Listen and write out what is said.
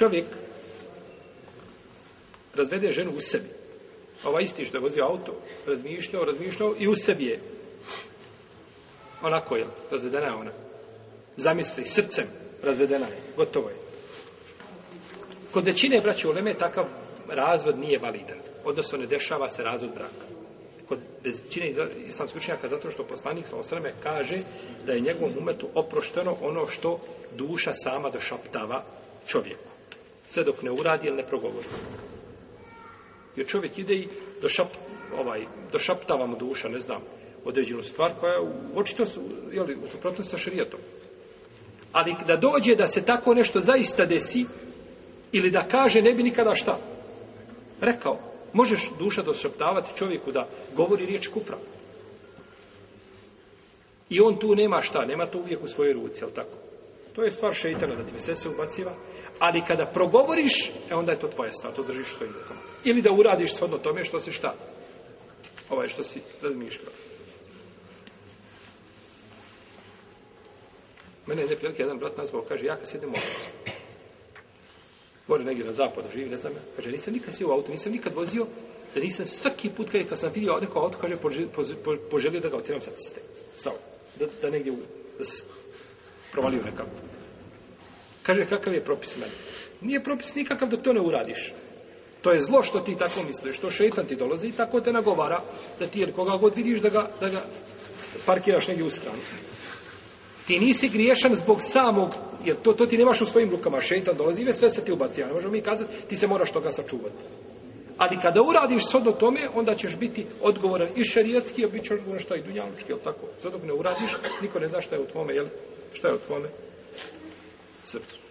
čovjek razvede ženu u sebi. Ova isti što je vozio auto, razmišljao, razmišljao i u sebi je. Onako je, razvedena je ona. Zamisli, srcem razvedena je, gotovo je. Kod većine braća u Leme takav razvod nije validan. Odnosno ne dešava se razvod braka. Kod većine islamske učenjaka zato što poslanik sa osrame kaže da je njegovom umetu oprošteno ono što duša sama došaptava čovjeku sve dok ne uradi ili ne progovori. Jer čovjek ide i došap, ovaj, došaptava mu duša, ne znam, određenu stvar koja je očito su, jeli, u suprotnosti sa šarijatom. Ali da dođe da se tako nešto zaista desi, ili da kaže, ne bi nikada šta. Rekao, možeš duša došaptavati čovjeku da govori riječ kufra. I on tu nema šta, nema to uvijek u svojoj ruci, ali tako. To je stvar šeitana, da ti se se ubaciva. Ali kada progovoriš, e onda je to tvoje stvar, to držiš svojim rukom. Ili da uradiš shodno tome što se šta? Ovaj što si razmišljao. Mene je neprilike jedan brat nazvao, kaže, ja kad sjedem u auto, gore negdje na zapad, živi, ne znam, kaže, nisam nikad sjedio u auto, nisam nikad vozio, da nisam svaki put kad, kad sam vidio neko auto, kaže, poželio, poželio da ga otiram sa ceste, samo, da, da negdje, da se provalio nekako. Kaže, kakav je propis meni? Nije propis nikakav da to ne uradiš. To je zlo što ti tako misliš, što šetan ti dolazi i tako te nagovara da ti ili koga god vidiš da ga, da ga parkiraš negdje u stranu. Ti nisi griješan zbog samog, jer to, to ti nemaš u svojim rukama, šetan dolazi i sve se ti ubacija. Ne možemo mi kazati, ti se moraš toga sačuvati. Ali kada uradiš shodno tome, onda ćeš biti odgovoran i šerijetski, a bit ćeš odgovoran što i dunjalučki, ali tako. Sve dok ne uradiš, niko ne zna šta je u tvome, jel? šta je u tvome srcu.